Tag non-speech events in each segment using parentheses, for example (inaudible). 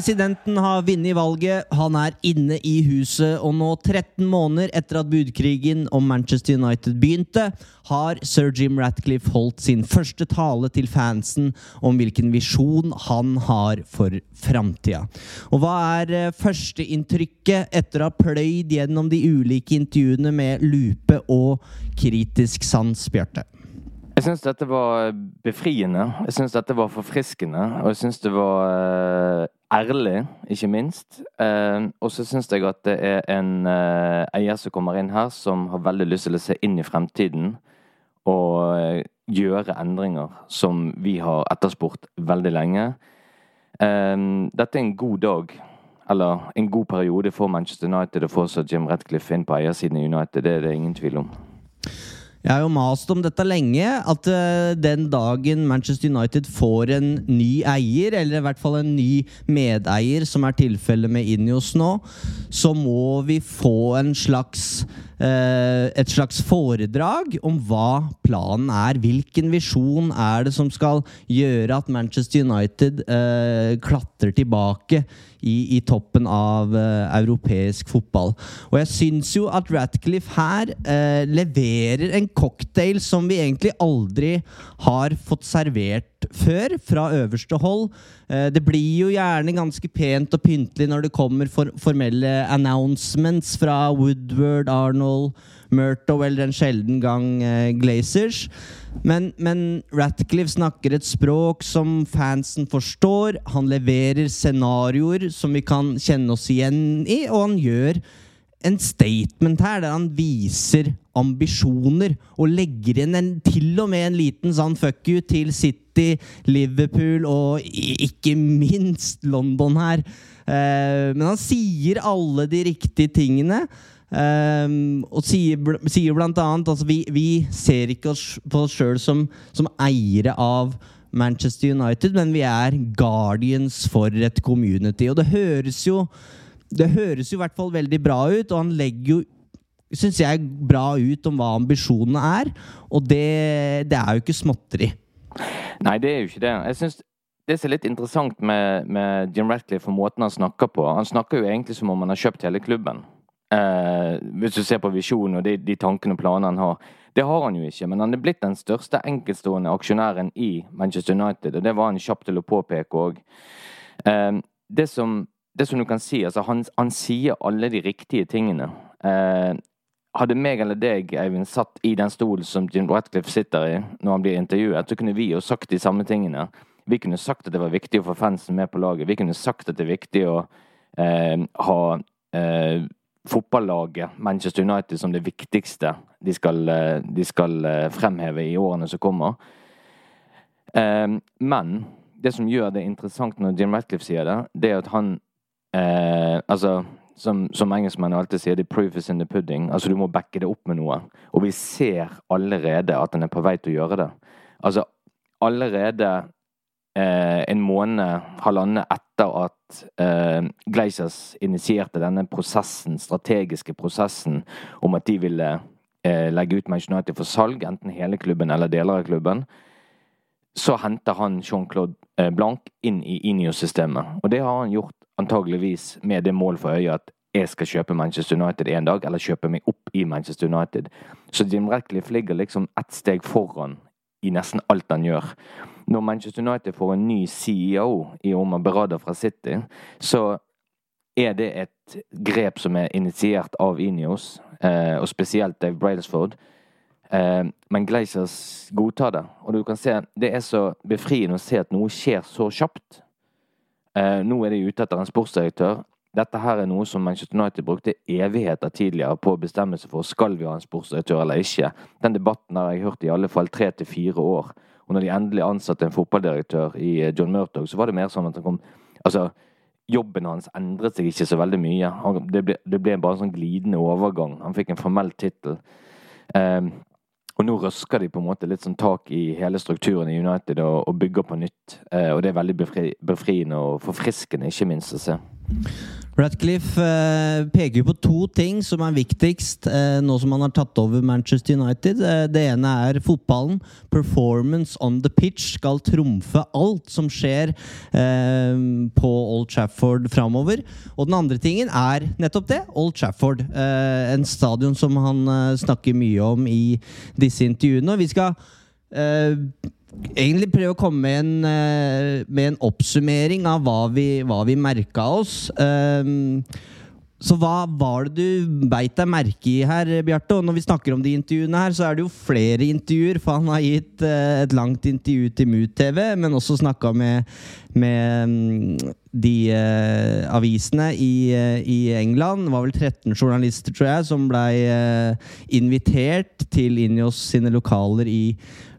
Presidenten har vunnet valget, han er inne i huset, og nå 13 måneder etter at budkrigen om Manchester United begynte, har sir Jim Ratcliffe holdt sin første tale til fansen om hvilken visjon han har for framtida. Og hva er eh, førsteinntrykket etter å ha pløyd gjennom de ulike intervjuene med lupe og kritisk sans, Bjarte? Jeg syns dette var befriende. Jeg syns dette var forfriskende. Og jeg syns det var eh, ærlig, ikke minst. Eh, og så syns jeg at det er en eh, eier som kommer inn her, som har veldig lyst til å se inn i fremtiden. Og eh, gjøre endringer som vi har etterspurt veldig lenge. Eh, dette er en god dag. Eller en god periode for Manchester United å få Jim Redcliffe inn på eiersiden i United. Det er det ingen tvil om. Jeg har jo mast om dette lenge, at uh, den dagen Manchester United får en ny eier, eller i hvert fall en ny medeier, som er tilfellet med Inios nå, så må vi få en slags et slags foredrag om hva planen er. Hvilken visjon er det som skal gjøre at Manchester United uh, klatrer tilbake i, i toppen av uh, europeisk fotball. Og jeg syns jo at Ratcliffe her leverer en cocktail som vi egentlig aldri har fått servert før, fra øverste hold. Det blir jo gjerne ganske pent og pyntelig når det kommer for, formelle announcements fra Woodward, Arnold Murto eller en sjelden gang eh, Glazers. Men, men Ratcliffe snakker et språk som fansen forstår. Han leverer scenarioer som vi kan kjenne oss igjen i, og han gjør en statement her der han viser ambisjoner og legger inn en, til og med en liten sånn fuck you til City, Liverpool og ikke minst London her. Eh, men han sier alle de riktige tingene. Um, og sier, sier blant annet altså vi, vi ser ikke oss på oss sjøl som, som, eiere av Manchester United, men vi er guardians for et community. Og det høres jo Det høres jo i hvert fall veldig bra ut, og han legger jo syns jeg, bra ut om hva ambisjonene er. Og det, det, er jo ikke småtteri. Nei, det er jo ikke det. Jeg synes det som er litt interessant med, med Jim Ratcliffe og måten han snakker på Han snakker jo egentlig som om han har kjøpt hele klubben. Eh, hvis du ser på visjonen og de, de tankene og planene han har. Det har han jo ikke, men han er blitt den største enkeltstående aksjonæren i Manchester United, og det var han kjapp til å påpeke òg. Eh, det, det som du kan si, altså han, han sier alle de riktige tingene. Eh, hadde meg eller deg, Eivind, satt i den stolen som Jim Ratcliffe sitter i når han blir intervjuet, så kunne vi jo sagt de samme tingene. Vi kunne sagt at det var viktig å få fansen med på laget. Vi kunne sagt at det er viktig å eh, ha eh, fotballaget Manchester United som det viktigste de skal, eh, de skal eh, fremheve i årene som kommer. Ehm, men det som gjør det interessant når Jim Ratcliffe sier det, det er at han eh, Altså, som, som engelskmennene alltid sier, 'the proof is in the pudding'. Altså, du må backe det opp med noe. Og vi ser allerede at han er på vei til å gjøre det. Altså, allerede eh, en måned, halvannen etter at eh, Glazers initierte denne prosessen, strategiske prosessen om at de ville eh, legge ut Manchester United for salg, enten hele klubben eller deler av klubben, så henter han Jean-Claude eh, Blanc inn i Inio-systemet. Og det har han gjort antageligvis med det mål for øye at jeg skal kjøpe Manchester United en dag, eller kjøpe meg opp i Manchester United. Så Jim Ratcliffe ligger liksom ett steg foran i nesten alt han gjør. Når Manchester United får en ny CEO i Omar Berada fra City, så er det et grep som er initiert av Inios, eh, og spesielt Dave Brailsford. Eh, men Glazers godtar det. Og du kan se, det er så befriende å se at noe skjer så kjapt. Eh, nå er de ute etter en sportsdirektør. Dette her er noe som Manchester United brukte evigheter tidligere på å bestemme seg for skal vi ha en sportsdirektør eller ikke. Den debatten har jeg hørt i alle fall tre til fire år. Og når de endelig ansatte en fotballdirektør i eh, John Murtog, så var det mer sånn at han kom Altså, jobben hans endret seg ikke så veldig mye. Det ble, det ble bare en sånn glidende overgang. Han fikk en formell tittel. Um, og nå røsker de på en måte litt sånn tak i hele strukturen i United og, og bygger på nytt. Uh, og det er veldig befri, befriende og forfriskende, ikke minst, å se. Ratcliffe eh, peker på to ting som er viktigst eh, nå som han har tatt over Manchester United. Eh, det ene er fotballen. Performance on the pitch skal trumfe alt som skjer eh, på Old Trafford framover. Og den andre tingen er nettopp det. Old Trafford. En stadion som han snakker mye om i disse intervjuene. Vi skal egentlig prøve å komme med en, eh, med en oppsummering av hva vi, hva vi merka oss. Um, så hva var det du beit deg merke i her, Bjarte? Og når vi snakker om de intervjuene her, så er det jo flere intervjuer, for han har gitt uh, et langt intervju til MUT-TV, men også snakka med, med um, de uh, avisene i, i, England. Det var vel 13 journalister, tror jeg, som blei invitert til Injos sine lokaler i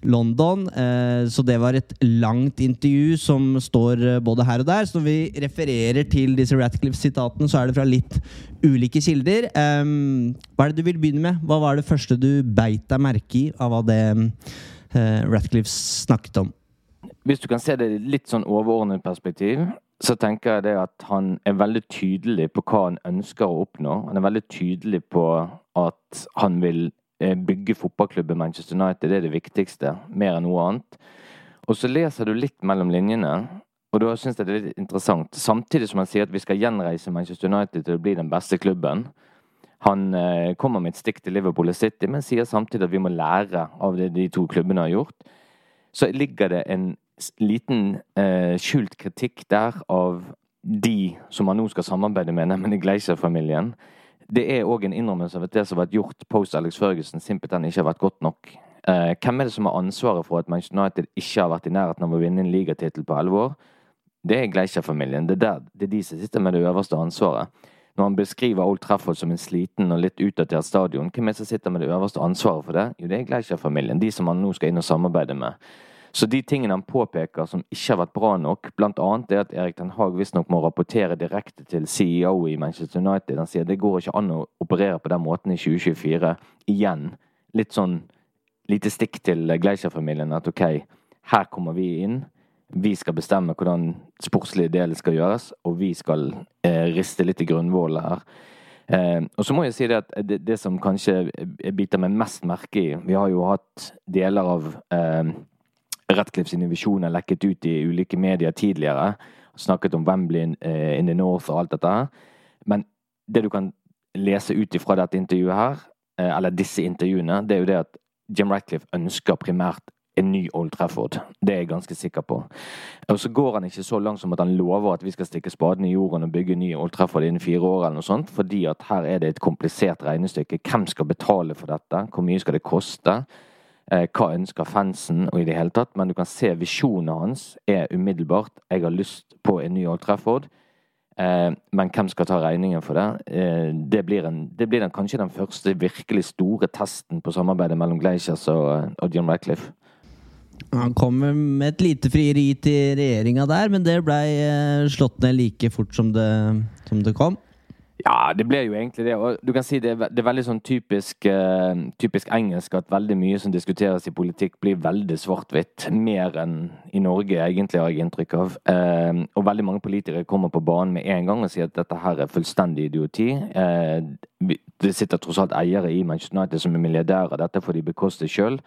London. Eh, så det var et langt intervju som står eh, både her og der. Så når vi refererer til disse Ratcliffe-sitatene, så er det fra litt ulike kilder. Hva er det du vil begynne med? Hva var det første du beit deg merke i av hva det eh, Ratcliffe snakket om? Hvis du kan se det i litt sånn overordnet perspektiv, så tenker jeg det at han er veldig tydelig på hva han ønsker å oppnå. Han er veldig tydelig på at han vil bygge fotballklubben Manchester United. Det er det viktigste, mer enn noe annet. Og så leser du litt mellom linjene, og da syns jeg det er litt interessant. Samtidig som han sier at vi skal gjenreise Manchester United til å bli den beste klubben. Han eh, kommer med et stikk til Liverpool og City, men sier samtidig at vi må lære av det de to klubbene har gjort. Så ligger det en liten eh, skjult kritikk der av de som han nå skal samarbeide med, nemlig Gleiser-familien det er òg en innrømmelse av at det som har vært gjort post Alex Førgesen, simpelthen ikke har vært godt nok. Eh, hvem er det som har ansvaret for at Manchester United ikke har vært i nærheten av å vinne en ligatittel på elleve år? Det er Gleicher-familien. Det, det, er de som sitter med det øverste ansvaret. Når han beskriver Old Trafford som en sliten og litt utdatert stadion, hvem er det som sitter med det øverste ansvaret for det? Jo, det er Gleicher-familien. De som han nå skal inn og samarbeide med. Så de tingene han påpeker som ikke har vært bra nok, bl.a. det at Erik Den Haag visstnok må rapportere direkte til CEO i Manchester United. Han sier det går ikke an å operere på den måten i 2024. Igjen litt sånn lite stikk til Gleischer-familien at OK, her kommer vi inn. Vi skal bestemme hvordan sportslige deler skal gjøres, og vi skal eh, riste litt i grunnvollet her. Eh, og så må jeg si det at det, det som kanskje biter meg mest merke i Vi har jo hatt deler av eh, Ratcliffe sine visjoner lekket ut i ulike medier tidligere. Snakket om Wembley in, uh, the North og alt dette. Men det du kan lese ut ifra dette intervjuet her, uh, eller disse intervjuene, det er jo det at Jim Ratcliffe ønsker primært en ny Old Trafford. Det er jeg ganske sikker på. Og så går han ikke så langt som at han lover at vi skal stikke spaden i jorden og bygge en ny Old Trafford innen fire år, eller noe sånt, fordi at her er det et komplisert regnestykke. Hvem skal betale for dette? Hvor mye skal det koste? Eh, hva ønsker fansen, og i det hele tatt. Men du kan se visjonen hans er umiddelbart. Jeg har lyst på en ny Old Trafford. Eh, men hvem skal ta regningen for det? Eh, det blir, en, det blir den, kanskje den første virkelig store testen på samarbeidet mellom Glaciers og, og John Ratcliffe. Han kom med et lite frieri til regjeringa der, men det blei slått ned like fort som det, som det kom. Ja, det ble jo egentlig det. Og du kan si det er, det er veldig sånn typisk, uh, typisk, engelsk at veldig mye som diskuteres i politikk, blir veldig svart-hvitt. Mer enn i Norge, egentlig, har jeg inntrykk av. Uh, og veldig mange politikere kommer på banen med en gang og sier at dette her er fullstendig idioti. Uh, det sitter tross alt eiere i Manchester United som er milliardærer. Dette får de bekoste sjøl.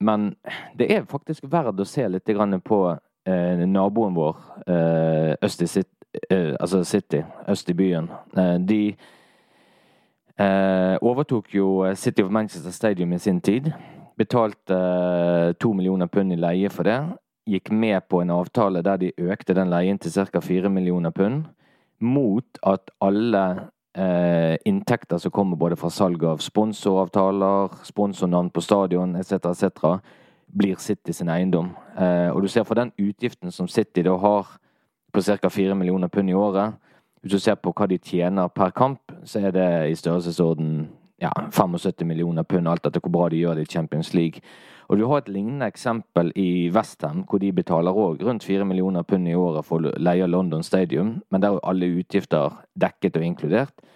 men det er faktisk verdt å se litt på naboen vår øst i sitt altså City, øst i byen, eh, de eh, overtok jo City of Manchester Stadium i sin tid. Betalte to millioner pund i leie for det. Gikk med på en avtale der de økte den leien til ca. fire millioner pund. Mot at alle eh, inntekter som kommer både fra salg av sponsoravtaler, sponsornavn på stadion etc., etc., blir City sin eiendom. Eh, og du ser for den utgiften som City da har på ca. 4 millioner pund i året. Hvis du ser på hva de tjener per kamp, så er det i størrelsesorden ja, 75 millioner pund, alt etter hvor bra de gjør det i Champions League. Og du har et lignende eksempel i Westham, hvor de betaler òg rundt 4 millioner pund i året for å leie London Stadium, men der er alle utgifter dekket og inkludert.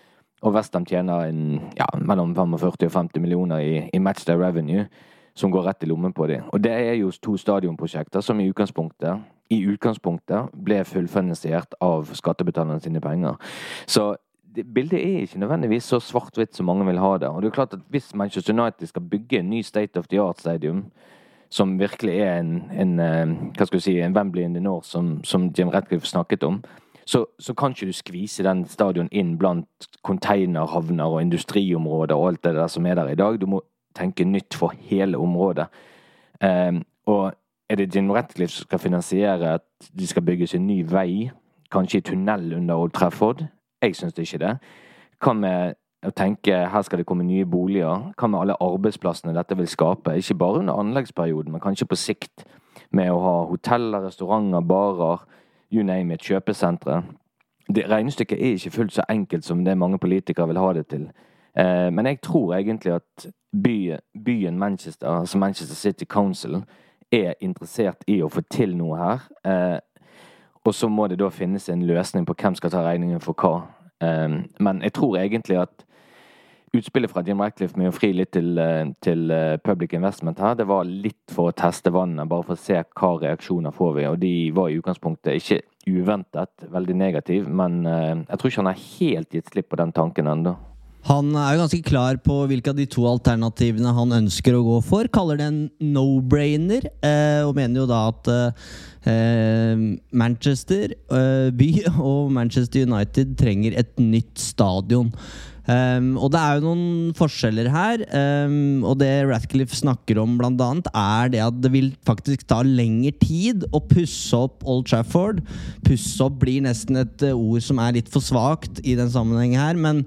Og Westham tjener en, ja, mellom 45 og 50 millioner i, i matchday revenue, som går rett i lommen på dem. Og det er jo to stadionprosjekter som i utgangspunktet i utgangspunktet ble fullfinansiert av skattebetalerne sine penger. Så bildet er ikke nødvendigvis så svart-hvitt som mange vil ha det. Og det er klart at Hvis Manchester United skal bygge en ny State of the Art Stadium, som virkelig er en, en eh, hva skal du si, en Wembley in the North, som, som Jim Radcliffe snakket om, så, så, kan ikke du skvise den stadion inn blant containerhavner og industriområder og alt det der som er der i dag. Du må tenke nytt for hele området. Um, og er det Jim Ratcliffe som skal finansiere at de skal bygges en ny vei? Kanskje i tunnel under Old Trafford? Jeg syns ikke det. Hva med å tenke her skal det komme nye boliger? Hva med alle arbeidsplassene dette vil skape? Ikke bare under anleggsperioden, men kanskje på sikt. Med å ha hoteller, restauranter, barer, you name it, kjøpesentre. Det Regnestykket er ikke fullt så enkelt som det mange politikere vil ha det til. Eh, men jeg tror egentlig at byen, Manchester, altså Manchester City Council, er interessert i å få til noe her. Eh, og så må det da finnes en løsning på hvem skal ta regningen for hva. Eh, men jeg tror egentlig at utspillet fra Jim Ratcliffe med å fri litt til, eh, til uh, public investment her, det var litt for å teste vannet, bare for å se hva reaksjoner får vi. Og de var i utgangspunktet ikke uventet veldig negativ, men eh, jeg tror ikke han har helt gitt slipp på den tanken ennå. Han er jo ganske klar på hvilke av de to alternativene han ønsker å gå for. Kaller det en no-brainer, eh, og mener jo da at eh, Manchester eh, by (laughs) og Manchester United trenger et nytt stadion. Um, og det er jo noen forskjeller her. Um, og det Ratcliffe snakker om, blant annet, er det at det vil faktisk ta lengre tid å pusse opp Old Trafford. Pusse opp blir nesten et ord som er litt for svakt i den sammenhengen her, men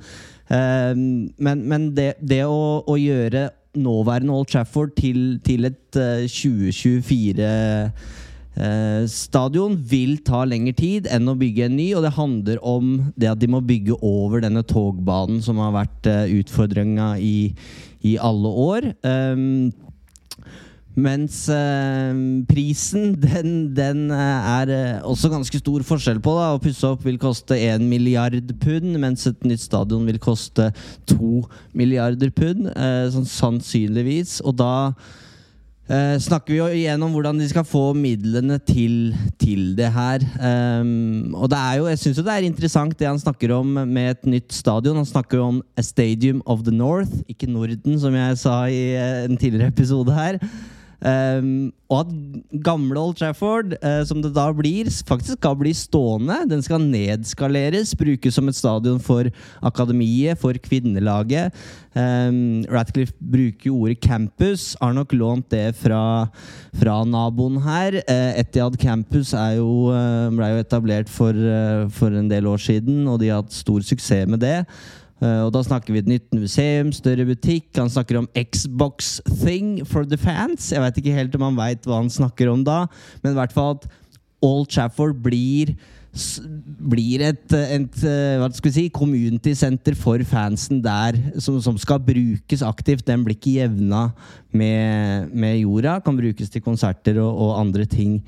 men, men det, det å, å, gjøre nåværende Old Trafford til, til et 2024 uh, uh, stadion vil ta lengre tid enn å bygge en ny, og det handler om det at de må bygge over denne togbanen som har vært uh, utfordringa i, i, alle år. Um, mens eh, prisen, (laughs) den, den, eh, er eh, også ganske stor forskjell på. da Å pusse opp vil koste 1 milliard pund, mens et nytt stadion vil koste 2 milliarder pund. Sånn sannsynligvis. Og da eh, snakker vi jo igjen om hvordan de skal få midlene til, til det her. Um, og det er jo, jeg syns jo det er interessant det han snakker om med et nytt stadion. Han snakker jo om A Stadium of the North, ikke Norden, som jeg sa i en tidligere episode her. Um, og at gamle Old Trafford, uh, som det da blir, faktisk skal bli stående. Den skal nedskaleres, brukes som et stadion for akademiet, for kvinnelaget. Um, Ratcliffe bruker ordet campus, har nok lånt det fra, fra naboen her. Uh, Etiad Campus jo, uh, ble jo etablert for, for en del år siden, og de har hatt stor suksess med det. Uh, og Da snakker vi et nytt museum, større butikk. Han snakker om Xbox Thing for the fans. Jeg vet ikke helt om han veit hva han snakker om da, men i hvert fall at Old Trafford blir, blir et, et, eh, hva skal vi si, community center for fansen der, som, som skal brukes aktivt. Den blir ikke jevna med, med jorda. Kan brukes til konserter og, og, andre ting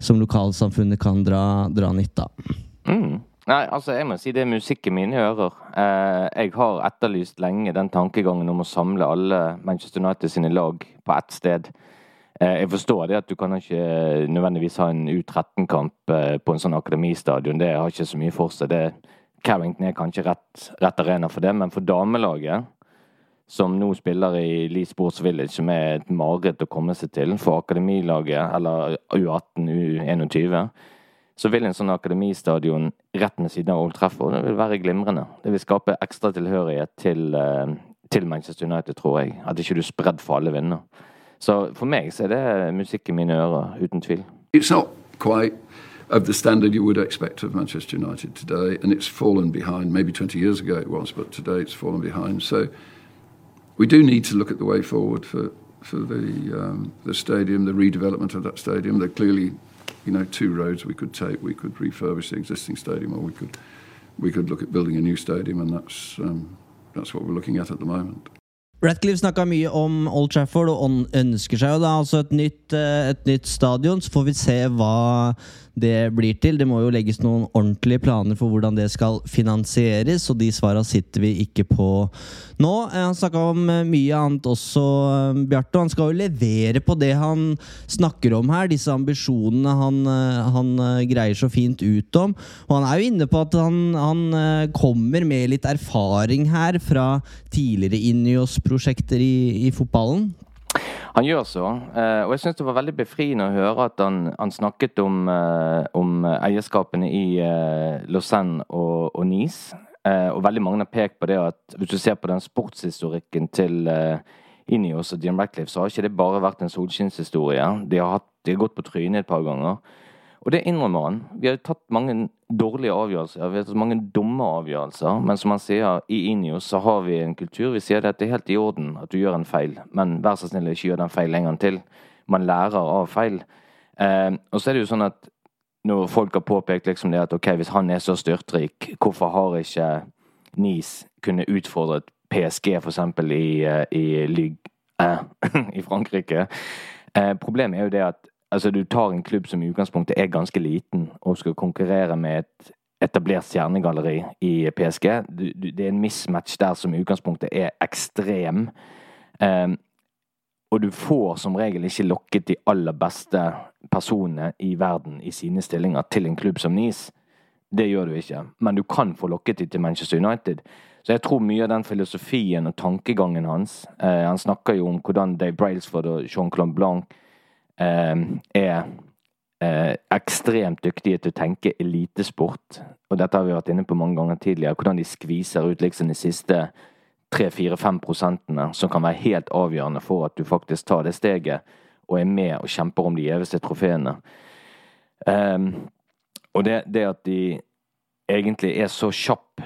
som lokalsamfunnet kan dra, dra nytte av. Mm. Nei, altså jeg må si det er musikk mine ører. Eh, jeg har etterlyst lenge den tankegangen om å samle alle Manchester United sine lag på ett sted. Eh, jeg forstår det at du kan ikke nødvendigvis ha en U13-kamp eh, på en sånn akademistadion. Det har ikke så mye for seg. Det, Carrington er kanskje rett, rett arena for det, men for damelaget som nå spiller i Lee Sports Village, som er et mareritt å komme seg til for akademilaget, eller U18, U21, så vil en sånn akademistadion rett ved siden av Old Trafford det vil være glimrende. Det vil skape ekstra tilhørighet til, eh, til Manchester United, tror jeg. At ikke du er spredd for alle vinder. Så for meg så er det musikk i mine ører, uten tvil. It's not quite of the standard you would expect of Manchester United today, and it's fallen behind. Maybe 20 years ago it was, but today it's fallen behind. So we do need to look at the way forward for for the um, the stadium, the redevelopment of that stadium. There clearly, you know, two roads we could take. We could refurbish the existing stadium, or we could we could look at building a new stadium, and that's um, that's what we're looking at at the moment. Radcliffe snakka mye om Old Trafford og ønsker seg jo da altså et nytt, eh, et nytt stadion. Så får vi se hva det blir til. Det må jo legges noen ordentlige planer for hvordan det skal finansieres, og de svara sitter vi ikke på nå. Eh, han snakka om eh, mye annet også, eh, Bjarte. Han skal jo levere på det han snakker om her, disse ambisjonene han, han greier så fint ut om. Og han er jo inne på at han, han kommer med litt erfaring her fra tidligere Ineos-prosjekter i, i fotballen. Han gjør så. Eh, og jeg syns det var veldig befriende å høre at han, han snakket om, eh, om, eierskapene i eh, Lausanne og, og Nice. Og veldig mange har pekt på det at hvis du ser på den sportshistorikken til Inios og Jim Ratcliffe, så har ikke det bare vært en solskinnshistorie. De de har gått på trynet et par ganger. Og det innrømmer han. Vi har tatt mange dårlige avgjørelser, vi har tatt mange dumme avgjørelser. Men som han sier, i Inios så har vi en kultur. Vi sier at det er helt i orden at du gjør en feil, men vær så snill ikke gjør den feil en gang til. Man lærer av feil. Eh, og så er det jo sånn at når folk har påpekt liksom det at ok, hvis han er så styrtrik, hvorfor har ikke Nice kunne utfordret PSG f.eks. i, eh, i Ligue eh, (laughs) i Frankrike? Eh, problemet er jo det at Altså, du tar en klubb som i utgangspunktet er ganske liten, og skal konkurrere med et etablert stjernegalleri i PSG. Du, du, det er en mismatch der som i utgangspunktet er ekstrem. Um, og du får som regel ikke lokket de aller beste personene i verden i sine stillinger til en klubb som Nice. Det gjør du ikke. Men du kan få lokket de til Manchester United. Så jeg tror mye av den filosofien og tankegangen hans eh, Han snakker jo om hvordan Dave Brailsford og Jean-Claude Blanc er eh, ekstremt dyktige til å tenke elitesport. Og dette har vi vært inne på mange ganger tidligere. Hvordan de skviser ut liksom de siste 3-4-5 prosentene som kan være helt avgjørende for at du faktisk tar det steget og er med og kjemper om de gjeveste trofeene. Um, og det, det, at de egentlig er så kjapp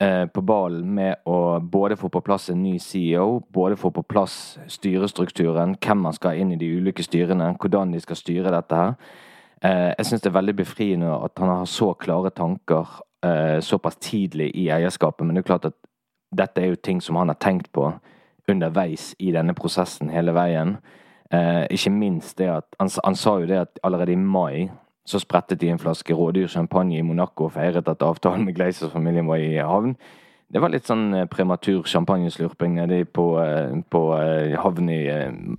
på ballen med å både få på plass en ny CEO, både få på plass styrestrukturen, hvem man skal inn i de ulike styrene, hvordan de skal styre dette her. Eh, jeg syns det er veldig befriende at han har så klare tanker eh, såpass tidlig i eierskapet, men det er klart at dette er jo ting som han har tenkt på underveis i denne prosessen hele veien. Ikke minst det at han sa jo det at allerede i mai så sprettet de en flaske rådyr champagne i Monaco og feiret at avtalen med Gleiser-familien var i havn. Det var litt sånn eh, prematur champagneslurping nede på, eh, på eh, havn i,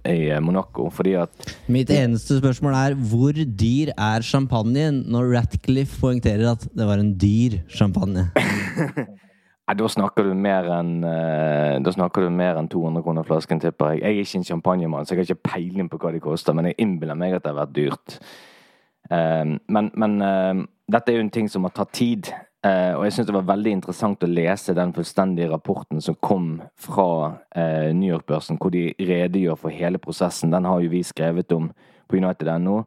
i, Monaco, fordi at Mitt eneste spørsmål er hvor dyr er champagnen når Ratcliffe poengterer at det var en dyr champagne? (laughs) Nei, da snakker du mer enn Da snakker du mer enn 200 kroner flasken, tipper jeg. Jeg er ikke en champagnemann, så jeg har ikke peiling på hva de koster, men jeg innbiller meg at det har vært dyrt. Ehm, men, men ehm, dette er jo en ting som har tatt tid. Uh, og jeg syns det var veldig interessant å lese den fullstendige rapporten som kom fra uh, New York-børsen, hvor de redegjør for hele prosessen. Den har jo vi skrevet om på United.no.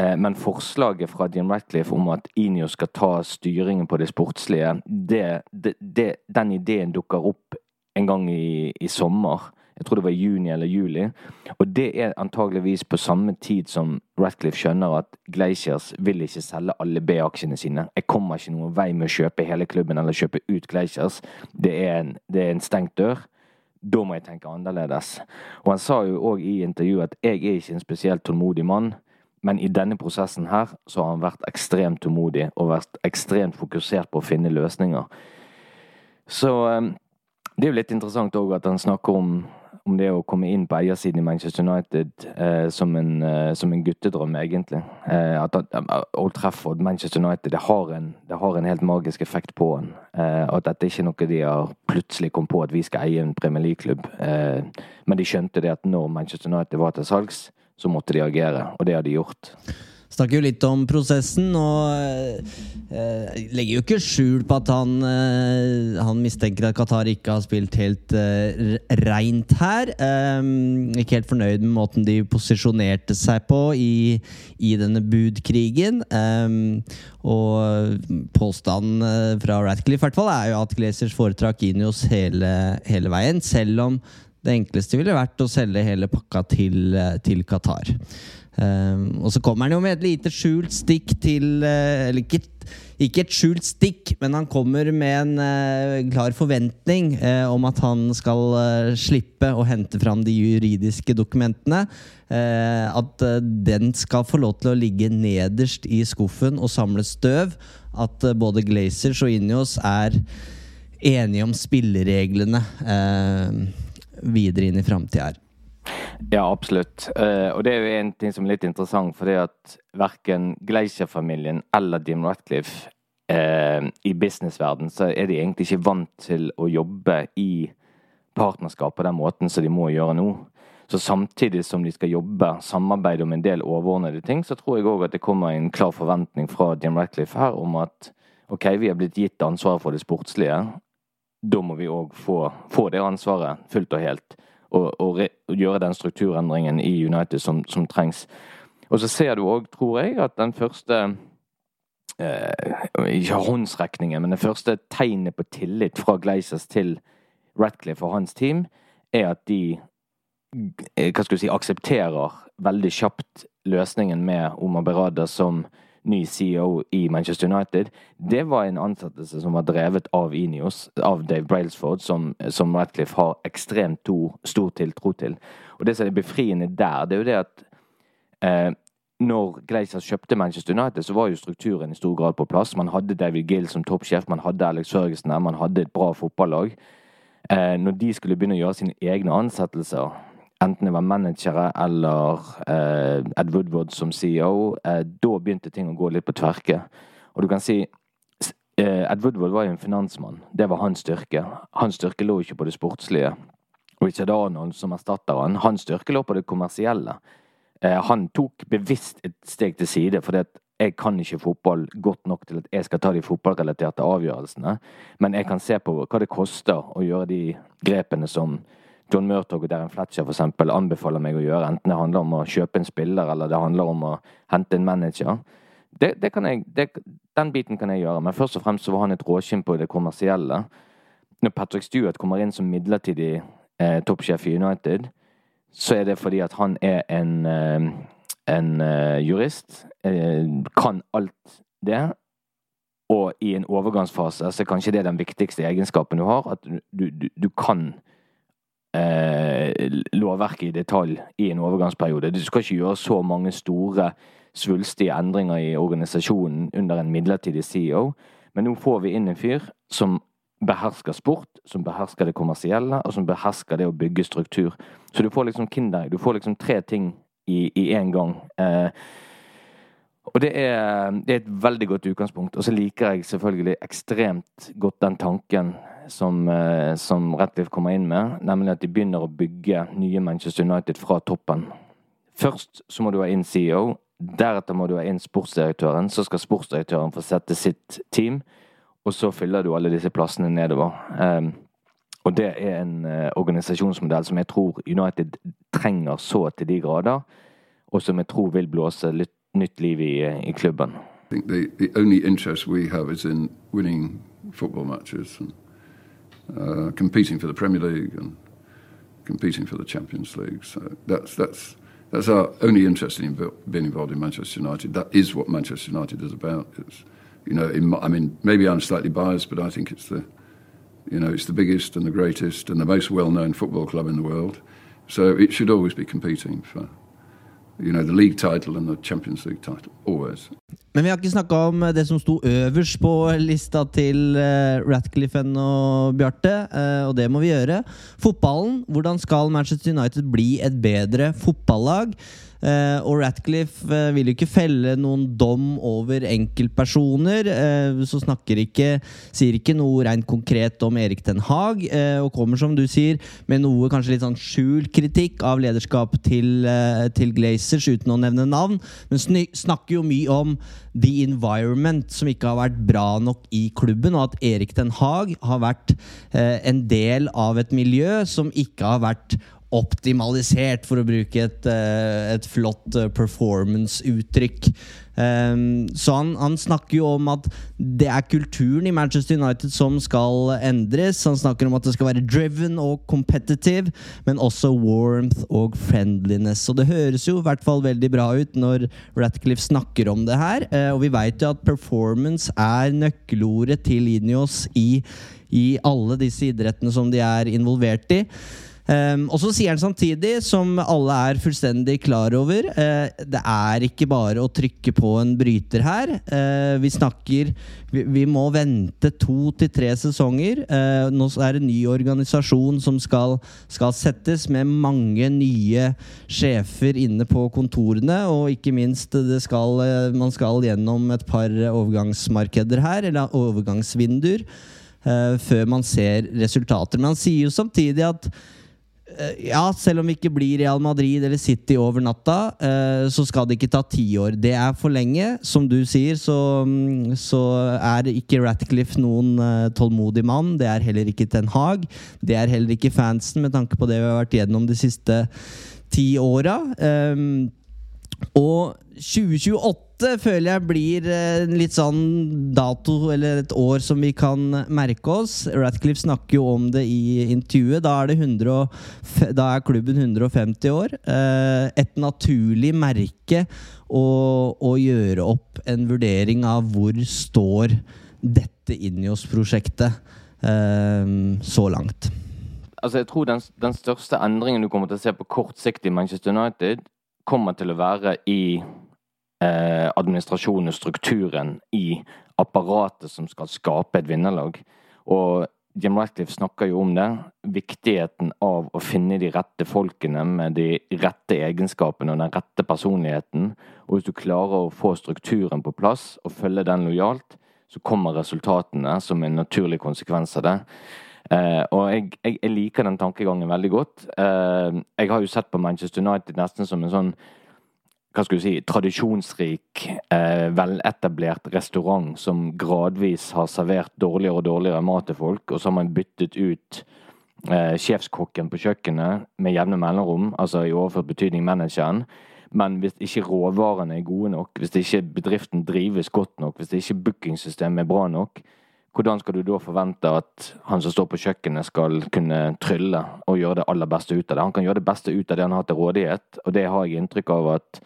Uh, men forslaget fra Jim Ratcliffe om at Inio skal ta styringen på det sportslige, det, det, det, den ideen dukker opp en gang i, i sommer. Jeg tror det var juni eller juli. Og det er antageligvis på samme tid som Ratcliffe skjønner at Glaciers vil ikke selge alle B-aksjene sine. Jeg kommer ikke noen vei med å kjøpe hele klubben eller kjøpe ut Glaciers. Det er en, det er en stengt dør. Da må jeg tenke annerledes. Og han sa jo òg i intervjuet at jeg er ikke en spesielt tålmodig mann, men i denne prosessen her så har han vært ekstremt tålmodig og vært ekstremt fokusert på å finne løsninger. Så eh, det er jo litt interessant òg at han snakker om, om, det å komme inn på eiersiden i Manchester United eh, som, en, eh, som, en, guttedrøm, egentlig. Eh, at, at Old Trafford, Manchester United, det har en, det har en helt magisk effekt på en. Eh, at dette er noe de har plutselig kom på at vi skal eie en Premier League-klubb. Eh, men de skjønte det at når Manchester United var til salgs, så måtte de agere, og det har de gjort. Snakker jo litt om prosessen, og eh, legger jo ikke skjul på at han, eh, han mistenker at Qatar ikke har spilt helt eh, reint her. Um, ikke helt fornøyd med måten de posisjonerte seg på i, i denne budkrigen. Um, og påstanden eh, fra Ratcliffe hvert fall er jo at Glazers foretrakk Inios hele, hele veien, selv om det enkleste ville vært å selge hele pakka til, eh, til Qatar. Um, og så kommer han jo med et lite skjult stikk til uh, Eller ikke, ikke, et skjult stikk, men han kommer med en uh, klar forventning uh, om at han skal slippe å hente fram de juridiske dokumentene. at den skal få lov til å ligge nederst i skuffen og samle støv. At både Glazers og Injos er enige om spillereglene videre inn i framtida her. Ja, absolutt. Uh, og det er jo en ting som er litt interessant, fordi at verken Gleischer-familien eller Jim Ratcliffe uh, i businessverden så er de egentlig ikke vant til å jobbe i partnerskap på den måten som de må gjøre nå. Så samtidig som de skal jobbe, samarbeide om en del overordnede ting, så tror jeg òg at det kommer en klar forventning fra Jim Ratcliffe her om at OK, vi har blitt gitt ansvaret for det sportslige. Da må vi òg få, få det ansvaret fullt og helt og, og, og gjøre den strukturendringen i United som, som trengs. Og så ser du òg, tror jeg, at den første eh, Ikke håndsrekningen, men det første tegnet på tillit fra Glazers til Ratcliffe og hans team, er at de eh, hva skal du si, aksepterer veldig kjapt løsningen med Omar Berada som ny CEO i Manchester United, det var en ansettelse som var drevet av Inios, av Dave Brailsford, som, som Ratcliffe har ekstremt to, stor tiltro til. Og det som er befriende der, det er jo det at eh, når Glazers kjøpte Manchester United, så var jo strukturen i stor grad på plass. Man hadde David Gill som toppsjef, man hadde Alex Førgesen der, man hadde et bra fotballag. Eh, når de skulle begynne å gjøre sine egne ansettelser enten det var managere eller eh, Ed Woodward som CEO, eh, da begynte ting å gå litt på tverke. Og du kan si eh, Ed Woodward var jo en finansmann. Det var hans styrke. Hans styrke lå ikke på det sportslige. Richard Arnold som erstatter han, hans styrke lå på det kommersielle. Eh, han tok bevisst et steg til side, fordi at jeg kan ikke fotball godt nok til at jeg skal ta de fotballrelaterte avgjørelsene, men jeg kan se på hva det koster å gjøre de grepene som John Murtog og Darren Fletcher f.eks. anbefaler meg å gjøre, enten det handler om å kjøpe en spiller eller det handler om å hente en manager. Det, det jeg, det, den biten kan jeg gjøre, men først og fremst så var han et råskinn på det kommersielle. Når Patrick Stewart kommer inn som midlertidig eh, toppsjef i United, så er det fordi at han er en, eh, en uh, jurist, eh, kan alt det, og i en overgangsfase så er kanskje det den viktigste egenskapen du har, at du, du, du kan lovverket i detalj i en overgangsperiode. Du skal ikke gjøre så mange store, svulstige endringer i organisasjonen under en midlertidig CEO, men nå får vi inn en fyr som behersker sport, som behersker det kommersielle, og som behersker det å bygge struktur. Så du får liksom Kinder, du får liksom tre ting i én gang. Eh, og det er, det er, et veldig godt utgangspunkt. Og så liker jeg selvfølgelig ekstremt godt den tanken som, eh, som Ratliff kommer inn med, nemlig at de begynner å bygge nye Manchester United fra toppen. Først så må du ha inn CEO. Deretter må du ha inn sportsdirektøren. Så skal sportsdirektøren få sette sitt team. Og så fyller du alle disse plassene nedover. Um, og det er en uh, organisasjonsmodell som jeg tror United trenger så til de grader, og som jeg tror vil blåse litt nytt liv i, i klubben. I think the, the only interest we have is in winning football matches. And uh, competing for the Premier League and competing for the Champions League. So that's that's that's our only interest in being involved in Manchester United. That is what Manchester United is about. It's, you know, I mean, maybe I'm slightly biased, but I think it's the, you know, it's the biggest and the greatest and the most well-known football club in the world. So it should always be competing for you know. Men vi har ikke snakka om det som sto øverst på lista til uh, Ratcliffe og Bjarte, uh, og det må vi gjøre. Fotballen. Hvordan skal Manchester United bli et bedre fotballag? Uh, og Ratcliffe eh, vil jo ikke felle noen dom over enkeltpersoner. Eh, så snakker ikke Sier ikke noe rent konkret om Erik Den Haag. og kommer, som du sier, med noe kanskje litt sånn skjult kritikk av lederskap til, til Glazers, uten å nevne navn. Men snakker jo mye om the environment, som ikke har vært bra nok i klubben. Og at Erik Den Haag har vært en del av et miljø som ikke har vært optimalisert, for å bruke et, eh, et flott eh, performance-uttrykk. Um, så han, han, snakker jo om at det er kulturen i Manchester United som skal endres. Han snakker om at det skal være driven og competitive, men også warmth og friendliness. Og det høres jo i hvert fall veldig bra ut når Ratcliffe snakker om det her. Uh, og vi veit jo at performance er nøkkelordet til Inios i, i alle disse idrettene som de er involvert i. Um, og så sier han samtidig, som alle er fullstendig klar over, uh, det er ikke bare å trykke på en bryter her. Uh, vi snakker vi, vi, må vente to til tre sesonger. Uh, nå er det en ny organisasjon som skal, skal, settes, med mange nye sjefer inne på kontorene. Og ikke minst, skal, man skal gjennom et par overgangsmarkeder her, eller overgangsvinduer, før man ser resultater. Men han sier jo samtidig at ja, selv om vi ikke blir Real Madrid eller City over natta, eh, så skal det ikke ta ti år. Det er for lenge. Som du sier, så, mm, så er ikke Ratcliffe noen eh, tålmodig mann. Det er heller ikke Ten Hag. Det er heller ikke fansen, med tanke på det vi har vært gjennom de siste ti åra. Um, og 2028 føler jeg blir en litt sånn dato, eller et år som vi kan merke oss. Ratcliffe snakker jo om det i intervjuet. Da er, 100, da er klubben 150 år. Eh, et naturlig merke å, å gjøre opp en vurdering av hvor står dette Inios-prosjektet eh, så langt. Altså, jeg tror den, den største endringen du kommer til å se på kort sikt i Manchester United, kommer til å være i eh, administrasjonen og strukturen i apparatet som skal skape et vinnerlag. Og Jim Ratcliffe snakker jo om det. Viktigheten av å finne de rette folkene med de rette egenskapene og den rette personligheten. Og hvis du klarer å få strukturen på plass og følge den lojalt, så kommer resultatene som en naturlig konsekvens av det. Eh, og jeg, jeg, jeg, liker den tankegangen veldig godt. Eh, jeg har jo sett på Manchester United nesten som en sånn hva skal du si, tradisjonsrik, eh, veletablert restaurant som gradvis har servert dårligere og dårligere mat til folk, og så har man byttet ut sjefskokken på kjøkkenet med jevne mellomrom, altså i overført betydning manageren. Men hvis ikke råvarene er gode nok, hvis ikke bedriften drives godt nok, hvis ikke bookingsystemet er bra nok, hvordan skal du da forvente at han som står på kjøkkenet skal kunne trylle og gjøre det aller beste ut av det? Han kan gjøre det beste ut av det han har til rådighet, og det har jeg inntrykk av at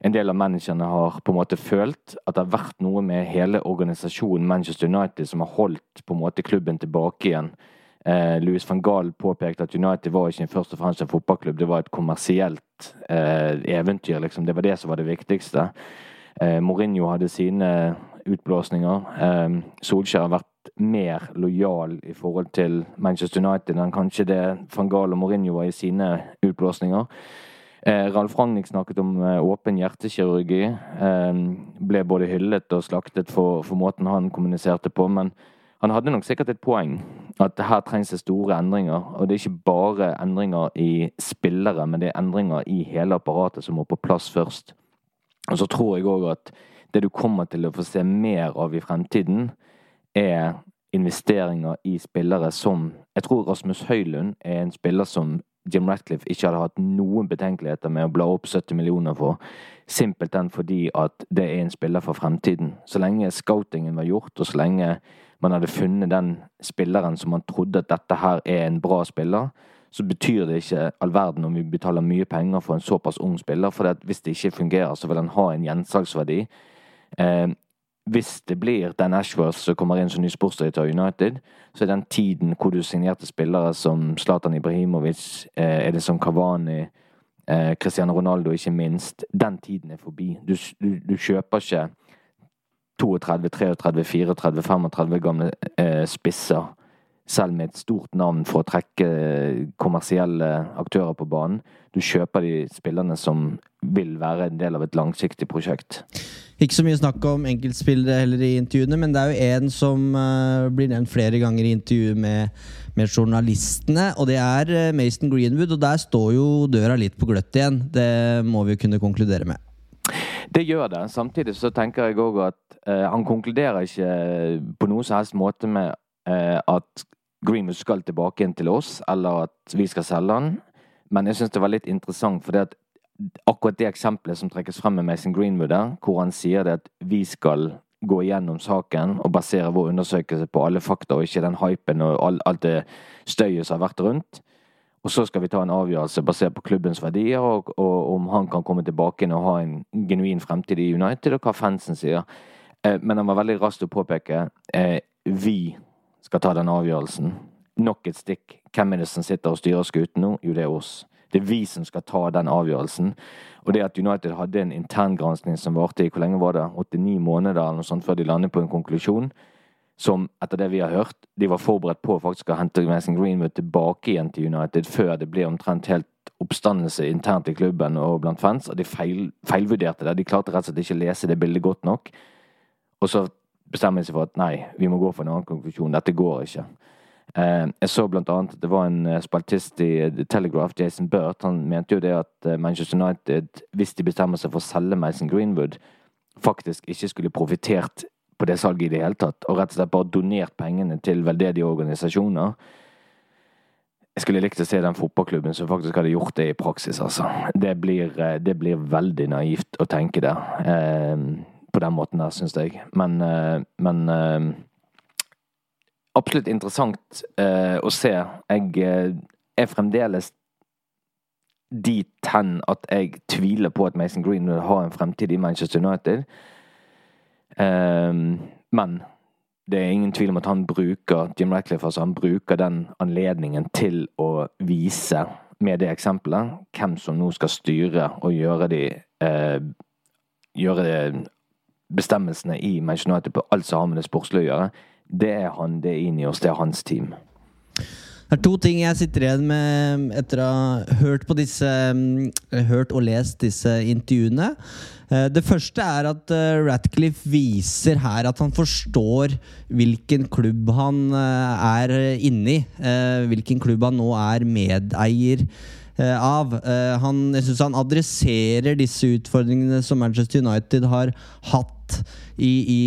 en del av managerne har på en måte følt at det har vært noe med hele organisasjonen Manchester United som har holdt på en måte klubben tilbake igjen. Eh, Louis van Gaal påpekte at United var ikke først og fremst en fotballklubb, det var et kommersielt eh, eventyr. liksom. Det var det som var det viktigste. Eh, Mourinho hadde sine utblåsninger. Eh, Solskjær har vært mer lojal i forhold til Manchester United enn kanskje det van Gaal og Mourinho var i sine utblåsninger. Eh, Ralf Ragnhild snakket om eh, åpen hjertekirurgi. Eh, ble både hyllet og slaktet for, for, måten han kommuniserte på. Men han hadde nok sikkert et poeng. At her trengs det store endringer. Og det er ikke bare endringer i spillere, men det er endringer i hele apparatet som må på plass først. Og så tror jeg òg at det du kommer til å få se mer av i fremtiden, er investeringer i spillere som Jeg tror Rasmus Høylund er en spiller som Jim Ratcliffe ikke hadde hatt noen betenkeligheter med å bla opp 70 millioner for. Simpelthen fordi at det er en spiller for fremtiden. Så lenge scoutingen var gjort, og så lenge man hadde funnet den spilleren som man trodde at dette her er en bra spiller, så betyr det ikke all verden om vi betaler mye penger for en såpass ung spiller. For hvis det ikke fungerer, så vil han ha en gjensalgsverdi Eh, hvis det blir Dan Ashworth som kommer inn som ny sportsdirektør i United, så er den tiden hvor du signerte spillere som Zlatan Ibrahimovic, eh, Edison Cavani, eh, Cristiano Ronaldo, ikke minst. Den tiden er forbi. Du, du, du kjøper ikke 32, 33, 34, 35 gamle eh, spisser, selv med et stort navn, for å trekke kommersielle aktører på banen. Du kjøper de spillerne som vil være en del av et langsiktig prosjekt. Ikke så mye snakk om enkeltspillere heller i intervjuene, men det er jo en som uh, blir nevnt flere ganger i intervjuet med, med, journalistene, og det er uh, Mason Greenwood. Og der står jo døra litt på gløtt igjen. Det må vi jo kunne konkludere med. Det gjør det. Samtidig så tenker jeg òg at uh, han konkluderer ikke på noen som helst måte med at Greenwood skal tilbake inn til oss, eller at vi skal selge han. Men jeg syns det var litt interessant, for det at akkurat det eksempelet som trekkes frem med Mason Greenwood, der, hvor han sier det at vi skal gå igjennom saken og basere vår undersøkelse på alle fakta, og ikke den hypen og alt det støyet som har vært rundt. Og så skal vi ta en avgjørelse basert på klubbens verdier, og, og om han kan komme tilbake inn og ha en genuin fremtid i United, og hva fansen sier. Eh, men han var veldig rask til å påpeke eh, vi skal ta den avgjørelsen. Nok et stikk. Hvem er det som sitter og styrer skuten nå? Jo, det er oss. Det er vi som skal ta den avgjørelsen. Og det at United hadde en interngransking som varte i hvor lenge var det? 89 måneder eller noe sånt før de landet på en konklusjon. Som, etter det vi har hørt, de var forberedt på faktisk å hente Mason Greenwood tilbake igjen til United før det ble omtrent helt oppstandelse internt i klubben og blant fans. Og de feil, feilvurderte det. De klarte rett og slett ikke å lese det bildet godt nok. Og så bestemmer seg for at nei, vi må gå for en annen konklusjon. Dette går ikke. Eh, jeg så blant annet at det var en eh, spaltist i The Telegraph, Jason Burt. Han mente jo det at eh, Manchester United, hvis de bestemmer seg for å selge Mason Greenwood, faktisk ikke skulle profittert på det salget i det hele tatt, og rett og slett bare donert pengene til veldedige organisasjoner. Jeg skulle likt å se den fotballklubben som faktisk hadde gjort det i praksis, altså. Det blir, det blir veldig naivt å tenke det på den måten der, syns jeg. Men, eh, men eh, absolutt interessant uh, å se. Jeg er fremdeles dit hen at jeg tviler på at Mason Green vil ha en fremtid i Manchester United. Um, men det er ingen tvil om at han bruker Jim Ratcliffe, altså han bruker den anledningen til å vise med det eksempelet hvem som nå skal styre og gjøre de eh, gjøre de bestemmelsene i Manchester United på alt som har med det sportslige å gjøre det er han, det er inni oss, det er hans team. Det er to ting jeg sitter igjen med etter å ha hørt, på disse, mm, hørt og lest disse intervjuene. Eh, det første er at eh, Ratcliffe viser her at han forstår hvilken klubb han eh, er inni. Hvilken klubb han nå er medeier av. Han, jeg syns han adresserer disse utfordringene som Manchester United har hatt i, i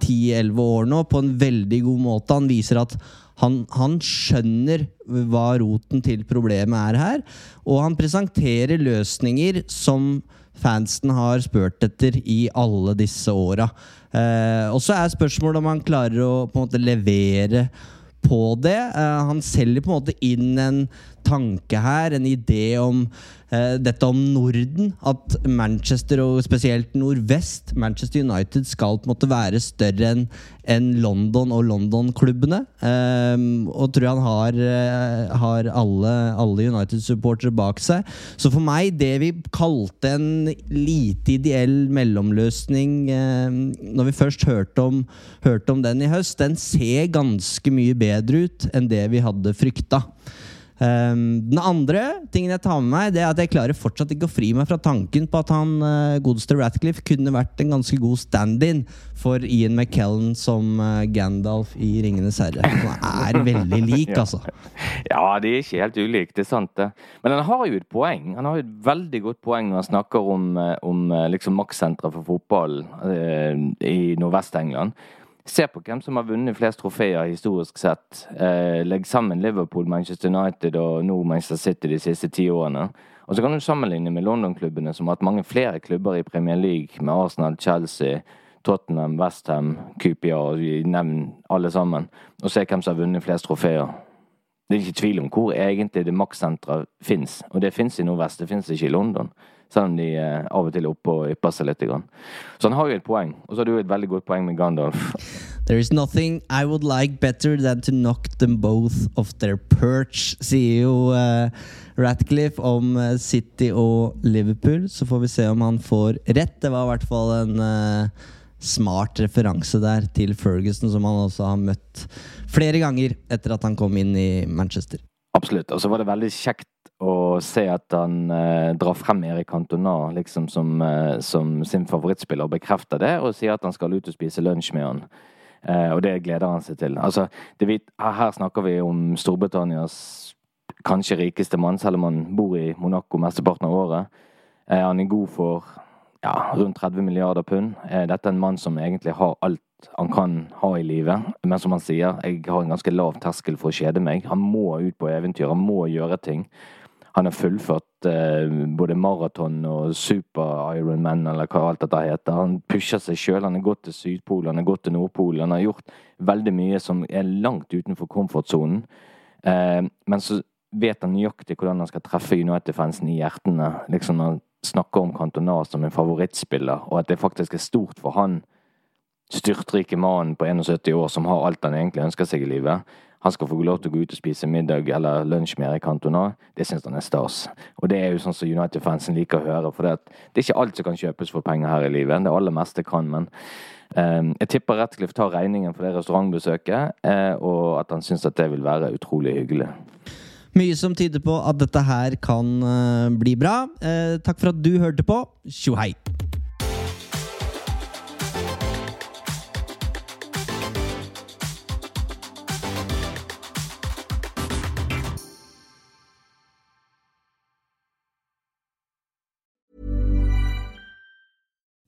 10-11 eh, år nå på en veldig god måte. Han viser at han, han, skjønner hva roten til problemet er her, og han presenterer løsninger som fansen har spurt etter i alle disse åra. Eh, og så er spørsmålet om han klarer å på en måte levere på det. Eh, han selger på en måte inn en tanke her, en idé om uh, dette om Norden. At Manchester, og spesielt nordvest, Manchester United, skal på en måte være større enn en London og London-klubbene. Um, og tror han har, uh, har alle, alle United-supportere bak seg. Så for meg, det vi kalte en lite ideell mellomløsning uh, Når vi først hørte om, hørte om den i høst, den ser ganske mye bedre ut enn det vi hadde frykta. Um, den andre tingen jeg tar med meg, Det er at jeg klarer fortsatt ikke å fri meg fra tanken på at han uh, godeste Ratcliffe kunne vært en ganske god stand-in for Ian McKellen som uh, Gandalf i 'Ringenes herre'. Han er veldig (laughs) lik, altså. Ja, de er ikke helt ulike, det er sant det. Men han har jo et poeng. Han har jo et veldig godt poeng når han snakker om, eh, om liksom makssenteret for fotball uh, i Nordvest-England. Se på hvem som har vunnet flest trofeer historisk sett. Eh, legg sammen Liverpool, Manchester United og nå Manchester City de siste ti årene. Og så kan du sammenligne med London-klubbene, som har hatt mange flere klubber i Premier League, med Arsenal, Chelsea, Tottenham, Westham, QPR, nevn alle sammen, og se hvem som har vunnet flest trofeer. Det er ikke tvil om hvor egentlig det maktsenteret fins, og det fins i Nordvest, det fins ikke i London. Selv om de eh, av og til er oppe og ypper seg litt. Grann. Så han har jo et poeng. Og så har du et veldig godt poeng med Gandalf. There is nothing I would like better than to knock them both off their perch, sier jo uh, Ratcliffe om uh, City og Liverpool. Så får vi se om han får rett. Det var i hvert fall en uh, smart referanse der til Ferguson, som han også har møtt flere ganger etter at han kom inn i Manchester. Absolutt. Og så var det veldig kjekt å se at han eh, drar frem Erik Cantona liksom som, eh, som, sin favorittspiller og bekrefter det, og sier at han skal ut og spise lunsj med han. Eh, og det gleder han seg til. Altså, det, her snakker vi om Storbritannias kanskje rikeste mann, selv om han bor i Monaco mesteparten av året. Eh, han er god for ja, rundt 30 milliarder pund. Eh, dette er en mann som egentlig har alt han kan ha i livet. Men som han sier, jeg har en ganske lav terskel for å kjede meg. Han må ut på eventyr, han må gjøre ting. Han har fullført eh, både maraton og super-Ironman, eller hva alt dette heter. Han pusher seg sjøl. Han har gått til Sydpolen, han har gått til Nordpolen. Han har gjort veldig mye som er langt utenfor komfortsonen. Eh, men så vet han nøyaktig hvordan han skal treffe United-fansen i hjertene. Liksom Han snakker om Cantona som en favorittspiller, og at det faktisk er stort for han styrtrike mannen på 71 år som har alt han egentlig ønsker seg i livet, han skal få lov til å gå ut og spise middag eller lunsj med Erik Cantona, det syns han er stas. Og det er jo sånn som United-fansen liker å høre. For det, er ikke alt som kan kjøpes for penger her i livet. Det aller meste kan, men eh, jeg tipper Ratcliffe tar regningen for det restaurantbesøket, eh, og at han syns at det vil være utrolig hyggelig. Mye som tyder på at dette her kan uh, bli bra. Uh, takk for at du hørte på. Tjo